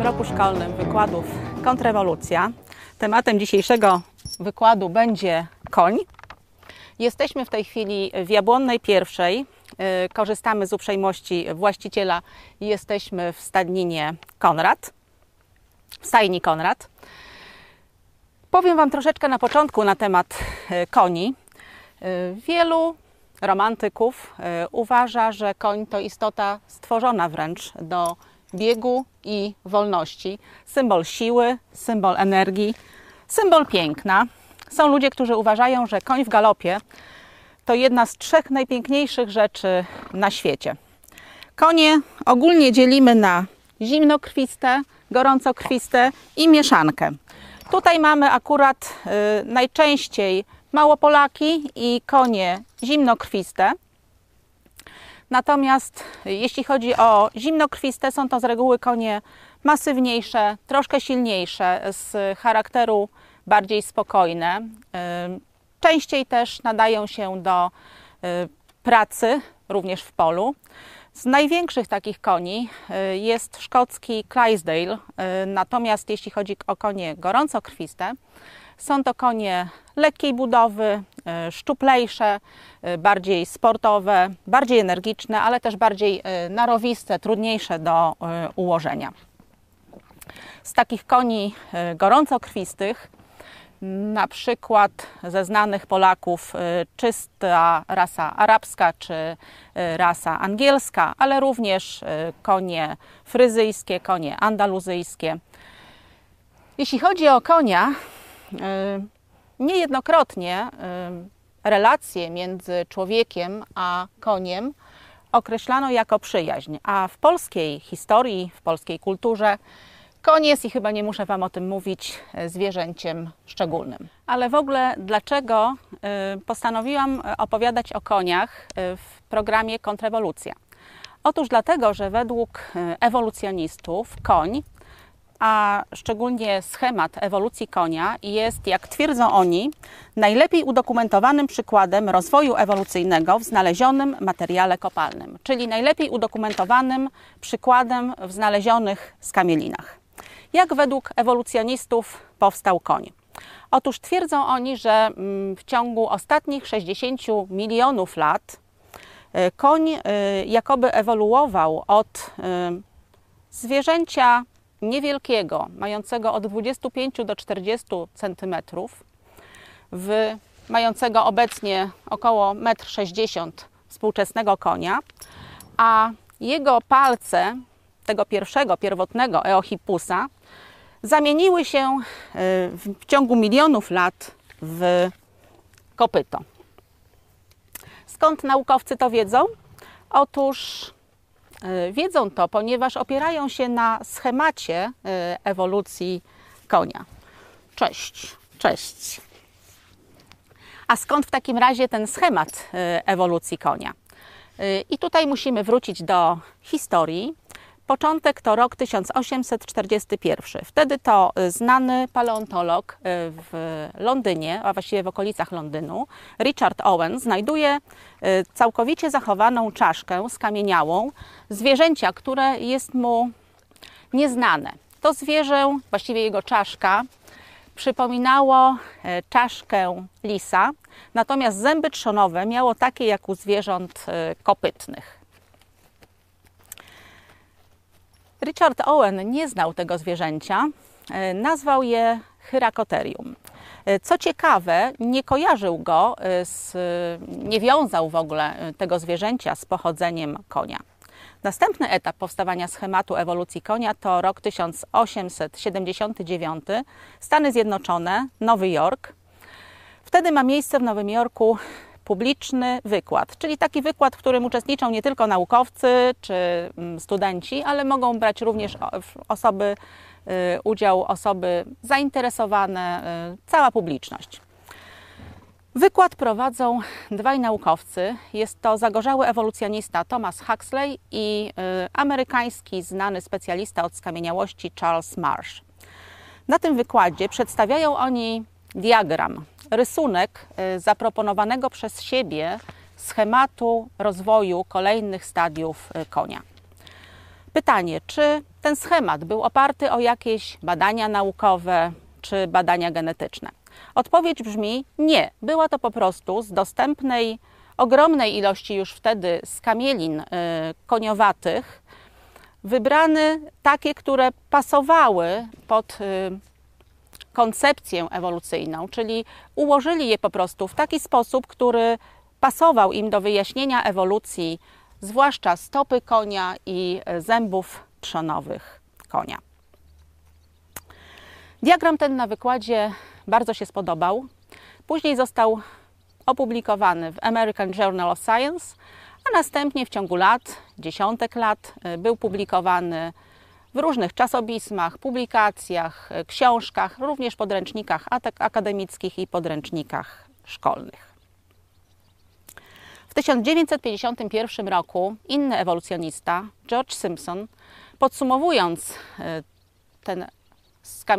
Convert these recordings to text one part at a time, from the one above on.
czwartym roku szkolnym wykładów Kontrrewolucja. Tematem dzisiejszego wykładu będzie koń. Jesteśmy w tej chwili w Jabłonnej Pierwszej. Y, Korzystamy z uprzejmości właściciela jesteśmy w stadninie Konrad, w stajni Konrad. Powiem Wam troszeczkę na początku na temat y, koni. Y, Wielu romantyków uważa, że koń to istota stworzona wręcz do biegu i wolności. Symbol siły, symbol energii, symbol piękna. Są ludzie, którzy uważają, że koń w galopie to jedna z trzech najpiękniejszych rzeczy na świecie. Konie ogólnie dzielimy na zimnokrwiste, gorącokrwiste i mieszankę. Tutaj mamy akurat y, najczęściej małopolaki i konie zimnokrwiste. Natomiast jeśli chodzi o zimnokrwiste, są to z reguły konie masywniejsze, troszkę silniejsze, z charakteru bardziej spokojne. Częściej też nadają się do y, pracy, również w polu. Z największych takich koni y, jest szkocki Clydesdale, y, natomiast jeśli chodzi o konie gorącokrwiste, są to konie lekkiej budowy, szczuplejsze, bardziej sportowe, bardziej energiczne, ale też bardziej narowiste, trudniejsze do ułożenia. Z takich koni gorącokrwistych na przykład ze znanych Polaków czysta rasa arabska czy rasa angielska, ale również konie fryzyjskie, konie andaluzyjskie. Jeśli chodzi o konia, niejednokrotnie relacje między człowiekiem a koniem określano jako przyjaźń, a w polskiej historii, w polskiej kulturze Koniec i chyba nie muszę Wam o tym mówić, e, zwierzęciem szczególnym. Ale w ogóle dlaczego e, postanowiłam opowiadać o koniach w programie Kontrrewolucja? Otóż dlatego, że według ewolucjonistów koń, a szczególnie schemat ewolucji konia jest, jak twierdzą oni, najlepiej udokumentowanym przykładem rozwoju ewolucyjnego w znalezionym materiale kopalnym, czyli najlepiej udokumentowanym przykładem w znalezionych skamielinach. Jak według ewolucjonistów powstał koń? Otóż twierdzą oni, że mm, w ciągu ostatnich 60 milionów lat e, koń e, jakoby ewoluował od e, zwierzęcia niewielkiego, mającego od 25 do 40 centymetrów, w, mającego obecnie około 1,60 m współczesnego konia, a jego palce tego pierwszego, pierwotnego Eohippusa zamieniły się e, w ciągu milionów lat w kopyto. Skąd naukowcy to wiedzą? Otóż wiedzą to, ponieważ opierają się na schemacie e, ewolucji konia. Cześć, cześć. A skąd w takim razie ten schemat ewolucji konia? I tutaj musimy wrócić do historii, Początek to rok 1841. Wtedy to y, znany paleontolog y, w Londynie, a właściwie w okolicach Londynu, Richard Owen, znajduje y, całkowicie zachowaną czaszkę skamieniałą zwierzęcia, które jest mu nieznane. To zwierzę, właściwie jego czaszka, przypominało czaszkę lisa, natomiast zęby trzonowe miało takie jak u zwierząt kopytnych. Richard Owen nie znał tego zwierzęcia, e, nazwał je Hyracoterium. E, co ciekawe, nie kojarzył go, e, z, nie wiązał w ogóle tego zwierzęcia z pochodzeniem konia. Następny etap powstawania schematu ewolucji konia to rok 1879, Stany Zjednoczone, Nowy Jork. Wtedy ma miejsce w Nowym Jorku publiczny wykład, czyli taki wykład, w którym uczestniczą nie tylko naukowcy czy mm, studenci, ale mogą brać również osoby, y, udział osoby zainteresowane, y, cała publiczność. Wykład prowadzą dwaj naukowcy. Jest to zagorzały ewolucjonista Thomas Huxley i y, amerykański znany specjalista od skamieniałości Charles Marsh. Na tym wykładzie przedstawiają oni diagram rysunek y, zaproponowanego przez siebie schematu rozwoju kolejnych stadiów y, konia. Pytanie, czy ten schemat był oparty o jakieś badania naukowe czy badania genetyczne? Odpowiedź brzmi nie. Była to po prostu z dostępnej, ogromnej ilości już wtedy skamielin y, koniowatych, wybrane takie, które pasowały pod koncepcję ewolucyjną, czyli ułożyli je po prostu w taki sposób, który pasował im do wyjaśnienia ewolucji, zwłaszcza stopy konia i zębów trzonowych konia. Diagram ten na wykładzie bardzo się spodobał. Później został opublikowany w American Journal of Science, a następnie w ciągu lat, dziesiątek lat, y, był publikowany w różnych czasopismach, publikacjach, y, książkach, również podręcznikach akademickich i podręcznikach szkolnych. W 1951 roku inny ewolucjonista, George Simpson, podsumowując y, ten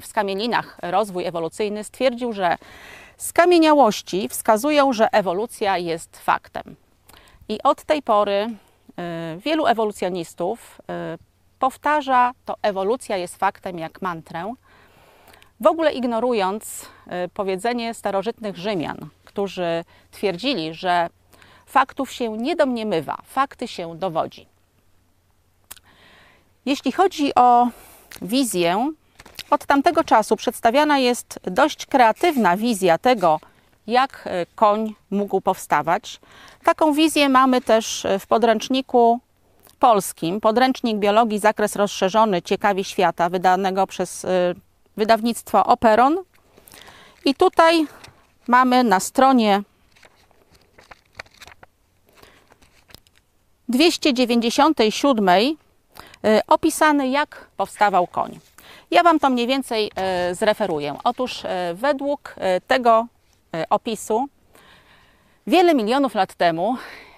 w skamielinach rozwój ewolucyjny, stwierdził, że skamieniałości wskazują, że ewolucja jest faktem. I od tej pory y, wielu ewolucjonistów powtarza to ewolucja jest faktem jak mantrę, w ogóle ignorując y, powiedzenie starożytnych Rzymian, którzy twierdzili, że faktów się nie domniemywa, fakty się dowodzi. Jeśli chodzi o wizję, od tamtego czasu przedstawiana jest dość kreatywna wizja tego, jak koń mógł powstawać. Taką wizję mamy też w podręczniku polskim, podręcznik biologii, zakres rozszerzony Ciekawi świata, wydanego przez y, wydawnictwo Operon. I tutaj mamy na stronie 297 y, opisany, jak powstawał koń. Ja Wam to mniej więcej y, zreferuję. Otóż według tego opisu Wiele milionów lat temu,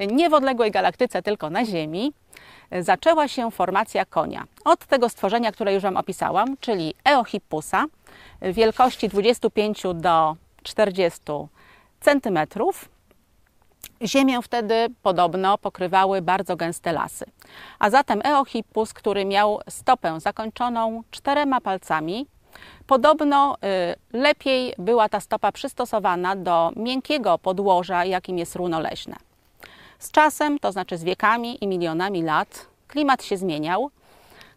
nie w odległej galaktyce, tylko na Ziemi, zaczęła się formacja konia. Od tego stworzenia, które już Wam opisałam, czyli Eohippusa, wielkości 25 do 40 cm. Ziemię wtedy podobno pokrywały bardzo gęste lasy. A zatem Eohippus, który miał stopę zakończoną czterema palcami, Podobno y, lepiej była ta stopa przystosowana do miękkiego podłoża, jakim jest runo leśne. Z czasem, to znaczy z wiekami i milionami lat, klimat się zmieniał.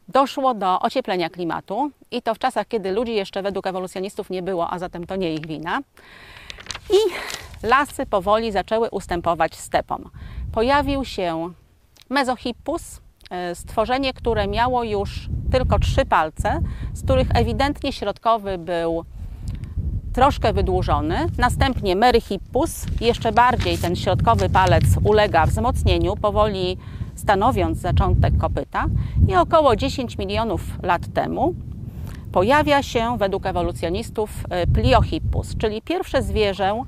Doszło do ocieplenia klimatu i to w czasach, kiedy ludzi jeszcze według ewolucjonistów nie było, a zatem to nie ich wina. I lasy powoli zaczęły ustępować stepom. Pojawił się mezohippus, E, stworzenie, które miało już tylko trzy palce, z których ewidentnie środkowy był troszkę wydłużony. Następnie meryhippus, jeszcze bardziej ten środkowy palec ulega wzmocnieniu, powoli stanowiąc zaczątek kopyta. I około 10 milionów lat temu pojawia się według ewolucjonistów e, pliohippus, czyli pierwsze zwierzę,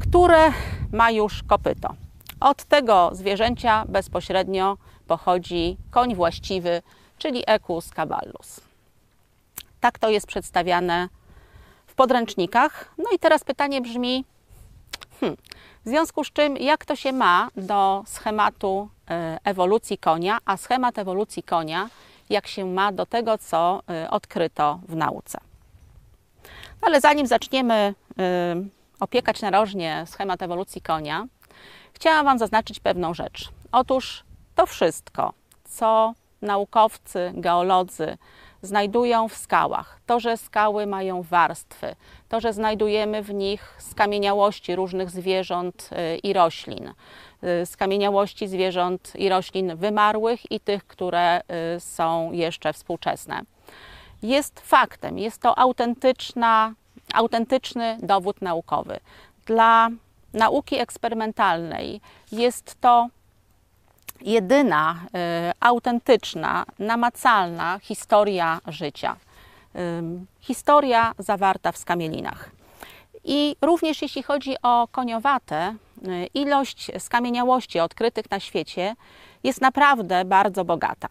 które ma już kopyto. Od tego zwierzęcia bezpośrednio pochodzi koń właściwy, czyli Equus caballus. Tak to jest przedstawiane podręcznikach. No i teraz pytanie brzmi, hmm, w związku z czym jak to się ma do schematu e, ewolucji konia, a schemat ewolucji konia jak się ma do tego, co e, odkryto w nauce. Ale zanim zaczniemy e, opiekać narożnie schemat ewolucji konia, chciałam Wam zaznaczyć pewną rzecz. Otóż to wszystko, co naukowcy, geolodzy znajdują w skałach, to, że skały mają warstwy, to, że znajdujemy w nich skamieniałości różnych zwierząt y, i roślin, y, skamieniałości zwierząt i roślin wymarłych i tych, które y, są jeszcze współczesne, jest faktem, jest to autentyczna, autentyczny dowód naukowy. Dla nauki eksperymentalnej jest to jedyna y, autentyczna, namacalna historia życia. Y, historia zawarta w skamielinach. I również jeśli chodzi o koniowate, y, ilość skamieniałości odkrytych na świecie jest naprawdę bardzo bogata.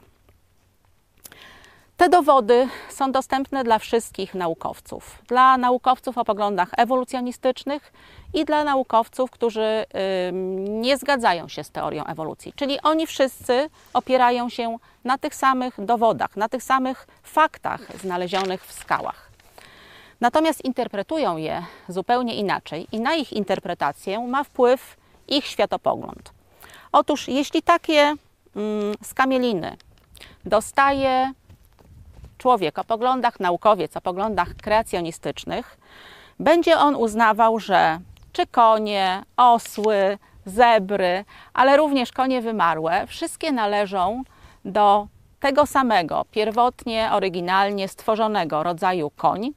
Te dowody są dostępne dla wszystkich naukowców. Dla naukowców o poglądach ewolucjonistycznych i dla naukowców, którzy nie zgadzają się z teorią ewolucji. Czyli oni wszyscy opierają się na tych samych dowodach, na tych samych faktach znalezionych w skałach. Natomiast interpretują je zupełnie inaczej i na ich interpretację ma wpływ ich światopogląd. Otóż, jeśli takie skamieliny dostaje człowiek o poglądach naukowiec, o poglądach kreacjonistycznych, będzie on uznawał, że czy konie, osły, zebry, ale również konie wymarłe, wszystkie należą do tego samego, pierwotnie, oryginalnie stworzonego rodzaju koń,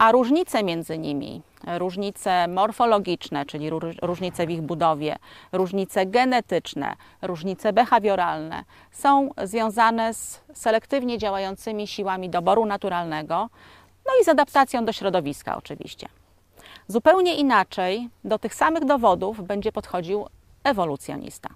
a różnice między nimi, różnice morfologiczne, czyli różnice w ich budowie, różnice genetyczne, różnice behawioralne, są związane z selektywnie działającymi siłami doboru naturalnego, no i z adaptacją do środowiska oczywiście. Zupełnie inaczej do tych samych dowodów będzie podchodził ewolucjonista.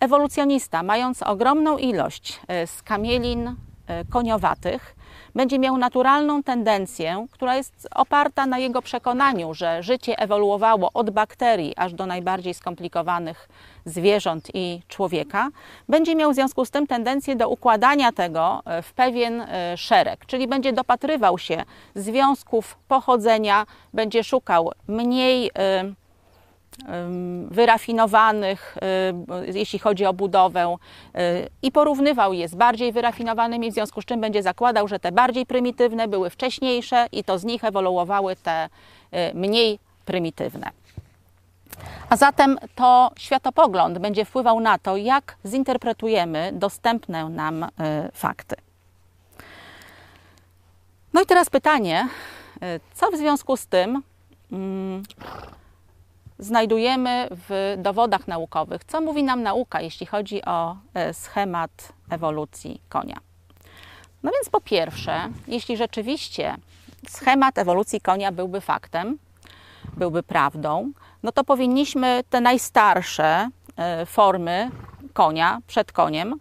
Ewolucjonista, mając ogromną ilość e, skamielin e, koniowatych, będzie miał naturalną tendencję, która jest oparta na jego przekonaniu, że życie ewoluowało od bakterii aż do najbardziej skomplikowanych zwierząt i człowieka, będzie miał w związku z tym tendencję do układania tego e, w pewien e, szereg, czyli będzie dopatrywał się związków pochodzenia, będzie szukał mniej e, wyrafinowanych, jeśli chodzi o budowę, i porównywał je z bardziej wyrafinowanymi, w związku z czym będzie zakładał, że te bardziej prymitywne były wcześniejsze i to z nich ewoluowały te mniej prymitywne. A zatem to światopogląd będzie wpływał na to, jak zinterpretujemy dostępne nam fakty. No i teraz pytanie, co w związku z tym mm, znajdujemy w dowodach naukowych. Co mówi nam nauka, jeśli chodzi o e, schemat ewolucji konia? No więc po pierwsze, jeśli rzeczywiście schemat ewolucji konia byłby faktem, byłby prawdą, no to powinniśmy te najstarsze e, formy konia przed koniem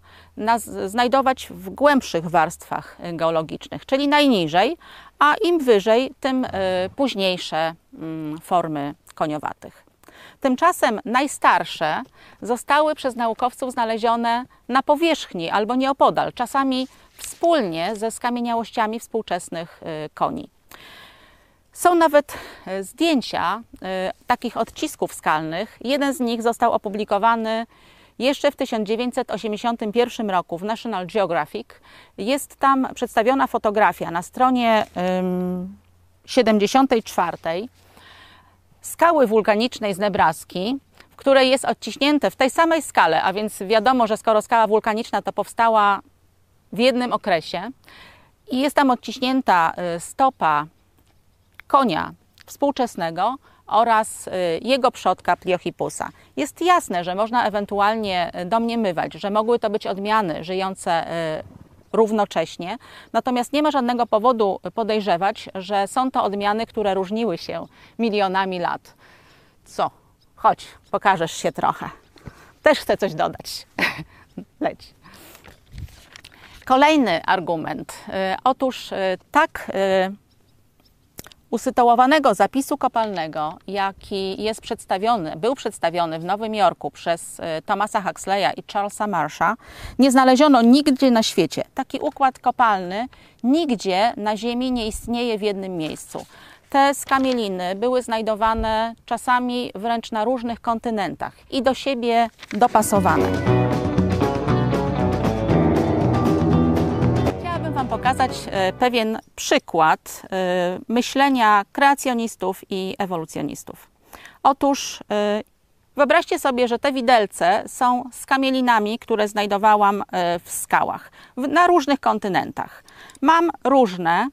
znajdować w głębszych warstwach geologicznych, czyli najniżej, a im wyżej, tym e, późniejsze mm, formy koniowatych. Tymczasem najstarsze zostały przez naukowców znalezione na powierzchni albo nieopodal, czasami wspólnie ze skamieniałościami współczesnych y, koni. Są nawet y, zdjęcia y, takich odcisków skalnych. Jeden z nich został opublikowany jeszcze w 1981 roku w National Geographic. Jest tam przedstawiona fotografia na stronie 74 skały wulkanicznej z Nebraski, której jest odciśnięte w tej samej skale, a więc wiadomo, że skoro skała wulkaniczna to powstała w jednym okresie i jest tam odciśnięta y, stopa konia współczesnego oraz y, jego przodka Pliochipusa. Jest jasne, że można ewentualnie domniemywać, że mogły to być odmiany żyjące y, równocześnie. Natomiast nie ma żadnego powodu podejrzewać, że są to odmiany, które różniły się milionami lat. Co? Chodź, pokażesz się trochę. Też chcę coś dodać. Leć. Kolejny argument. Y, otóż y, tak y, usytuowanego zapisu kopalnego, jaki jest przedstawiony, był przedstawiony w Nowym Jorku przez e, Thomasa Huxleya i Charlesa Marsha, nie znaleziono nigdzie na świecie. Taki układ kopalny nigdzie na Ziemi nie istnieje w jednym miejscu. Te skamieliny były znajdowane czasami wręcz na różnych kontynentach i do siebie dopasowane. Wam pokazać e, pewien przykład e, myślenia kreacjonistów i ewolucjonistów. Otóż e, wyobraźcie sobie, że te widelce są skamielinami, które znajdowałam w skałach na różnych kontynentach. Mam różne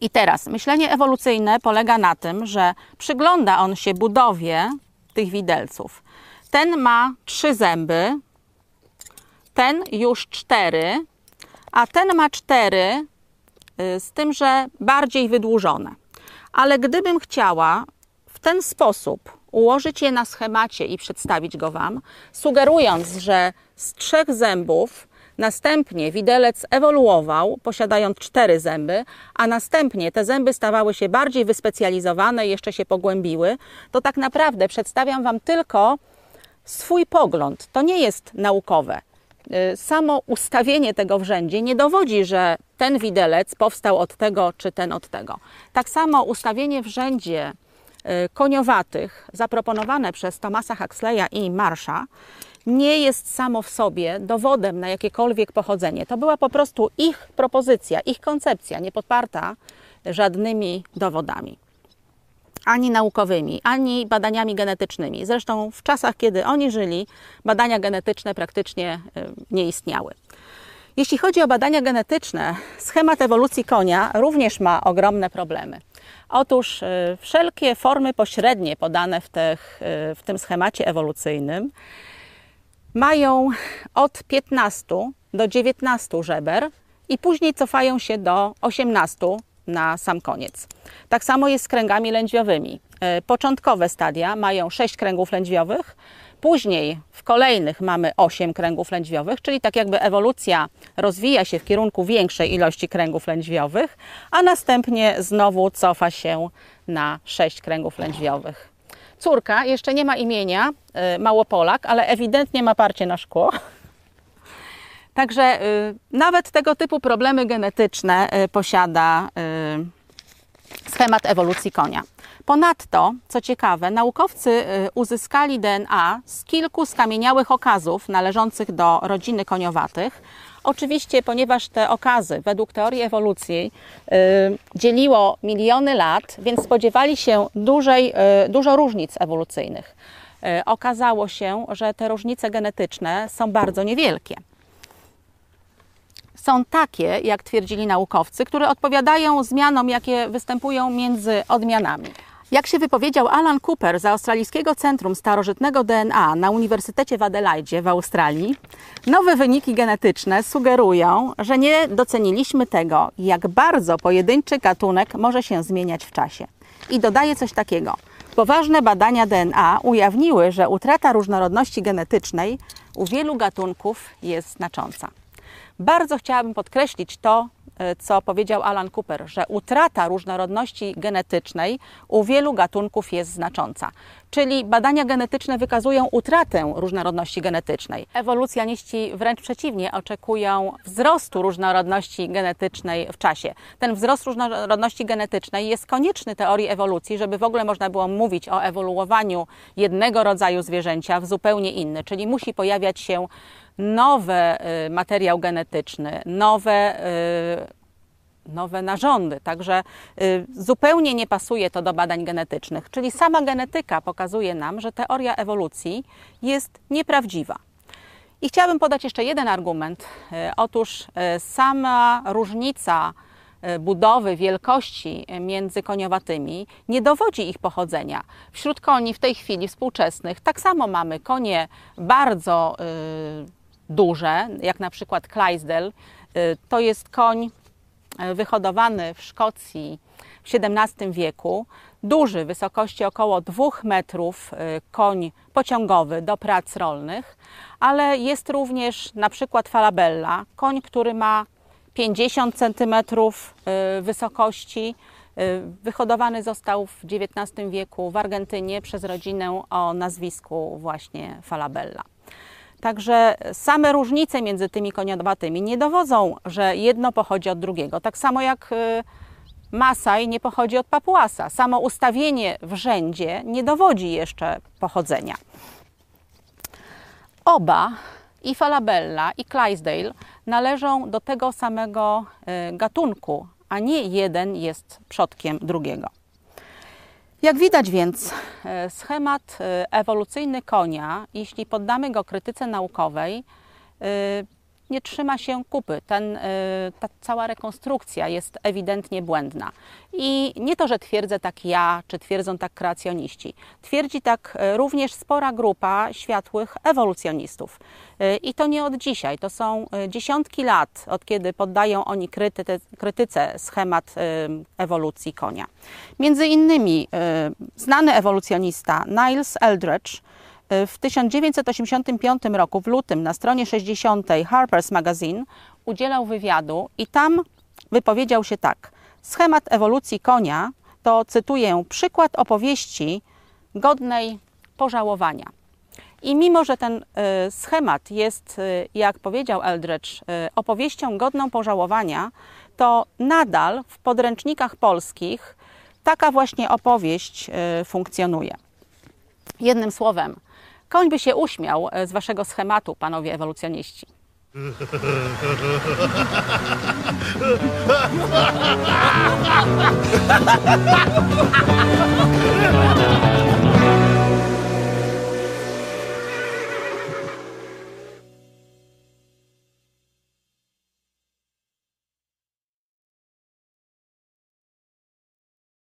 i teraz myślenie ewolucyjne polega na tym, że przygląda on się budowie tych widelców. Ten ma trzy zęby, ten już cztery, a ten ma cztery, y, z tym, że bardziej wydłużone. Ale gdybym chciała w ten sposób ułożyć je na schemacie i przedstawić go Wam, sugerując, że z trzech zębów Następnie widelec ewoluował, posiadając cztery zęby, a następnie te zęby stawały się bardziej wyspecjalizowane, jeszcze się pogłębiły. To tak naprawdę przedstawiam Wam tylko swój pogląd. To nie jest naukowe. Y, samo ustawienie tego w rzędzie nie dowodzi, że ten widelec powstał od tego czy ten od tego. Tak samo ustawienie w rzędzie y, koniowatych zaproponowane przez Thomasa Huxleya i Marsha nie jest samo w sobie dowodem na jakiekolwiek pochodzenie. To była po prostu ich propozycja, ich koncepcja, nie podparta żadnymi dowodami ani naukowymi, ani badaniami genetycznymi. Zresztą w czasach, kiedy oni żyli, badania genetyczne praktycznie y, nie istniały. Jeśli chodzi o badania genetyczne, schemat ewolucji konia również ma ogromne problemy. Otóż y, wszelkie formy pośrednie podane w, tych, y, w tym schemacie ewolucyjnym mają od 15 do 19 żeber i później cofają się do 18 na sam koniec. Tak samo jest z kręgami lędźwiowymi. E, początkowe stadia mają 6 kręgów lędźwiowych, później w kolejnych mamy 8 kręgów lędźwiowych, czyli tak jakby ewolucja rozwija się w kierunku większej ilości kręgów lędźwiowych, a następnie znowu cofa się na 6 kręgów lędźwiowych. Córka jeszcze nie ma imienia, e, Małopolak, ale ewidentnie ma parcie na szkło. Także y, nawet tego typu problemy genetyczne y, posiada y, schemat ewolucji konia. Ponadto, co ciekawe, naukowcy uzyskali DNA z kilku skamieniałych okazów należących do rodziny koniowatych. Oczywiście, ponieważ te okazy według teorii ewolucji dzieliło miliony lat, więc spodziewali się dużej, dużo różnic ewolucyjnych. Okazało się, że te różnice genetyczne są bardzo niewielkie są takie, jak twierdzili naukowcy, które odpowiadają zmianom, jakie występują między odmianami. Jak się wypowiedział Alan Cooper z Australijskiego Centrum Starożytnego DNA na Uniwersytecie w Adelaide w Australii, nowe wyniki genetyczne sugerują, że nie doceniliśmy tego, jak bardzo pojedynczy gatunek może się zmieniać w czasie. I dodaje coś takiego. Poważne badania DNA ujawniły, że utrata różnorodności genetycznej u wielu gatunków jest znacząca. Bardzo chciałabym podkreślić to, e, co powiedział Alan Cooper, że utrata różnorodności genetycznej u wielu gatunków jest znacząca. Czyli badania genetyczne wykazują utratę różnorodności genetycznej. Ewolucjoniści wręcz przeciwnie oczekują wzrostu różnorodności genetycznej w czasie. Ten wzrost różnorodności genetycznej jest konieczny teorii ewolucji, żeby w ogóle można było mówić o ewoluowaniu jednego rodzaju zwierzęcia w zupełnie inny, czyli musi pojawiać się nowy materiał genetyczny, nowe, y, nowe narządy. Także y, zupełnie nie pasuje to do badań genetycznych. Czyli sama genetyka pokazuje nam, że teoria ewolucji jest nieprawdziwa. I chciałabym podać jeszcze jeden argument. Y, otóż sama różnica budowy, wielkości między koniowatymi nie dowodzi ich pochodzenia. Wśród koni w tej chwili współczesnych tak samo mamy konie bardzo duże, jak na przykład Clydesdale. Y, to jest koń y, wyhodowany w Szkocji w XVII wieku. Duży, wysokości około 2 metrów, y, koń pociągowy do prac rolnych, ale jest również na przykład Falabella, koń, który ma 50 cm wysokości. Wyhodowany został w XIX wieku w Argentynie przez rodzinę o nazwisku właśnie Falabella. Także same różnice między tymi koniowatymi nie dowodzą, że jedno pochodzi od drugiego. Tak samo jak y, Masaj nie pochodzi od Papuasa. Samo ustawienie w rzędzie nie dowodzi jeszcze pochodzenia. Oba, i Falabella, i Clydesdale, należą do tego samego y, gatunku, a nie jeden jest przodkiem drugiego. Jak widać więc, e, schemat e, ewolucyjny konia, jeśli poddamy go krytyce naukowej, e, nie trzyma się kupy. Ten, y, ta cała rekonstrukcja jest ewidentnie błędna. I nie to, że twierdzę tak ja, czy twierdzą tak kreacjoniści. Twierdzi tak y, również spora grupa światłych ewolucjonistów. Y, I to nie od dzisiaj, to są dziesiątki lat, od kiedy poddają oni krytyce, krytyce schemat ewolucji konia. Między innymi znany ewolucjonista Niles Eldredge w 1985 roku, w lutym, na stronie 60 Harper's Magazine udzielał wywiadu i tam wypowiedział się tak. Schemat ewolucji konia to, cytuję, przykład opowieści godnej pożałowania. I mimo, że ten y, schemat jest, y, jak powiedział Eldridge, y, opowieścią godną pożałowania, to nadal w podręcznikach polskich taka właśnie opowieść funkcjonuje. Jednym słowem, koń by się uśmiał y, z waszego schematu, panowie ewolucjoniści.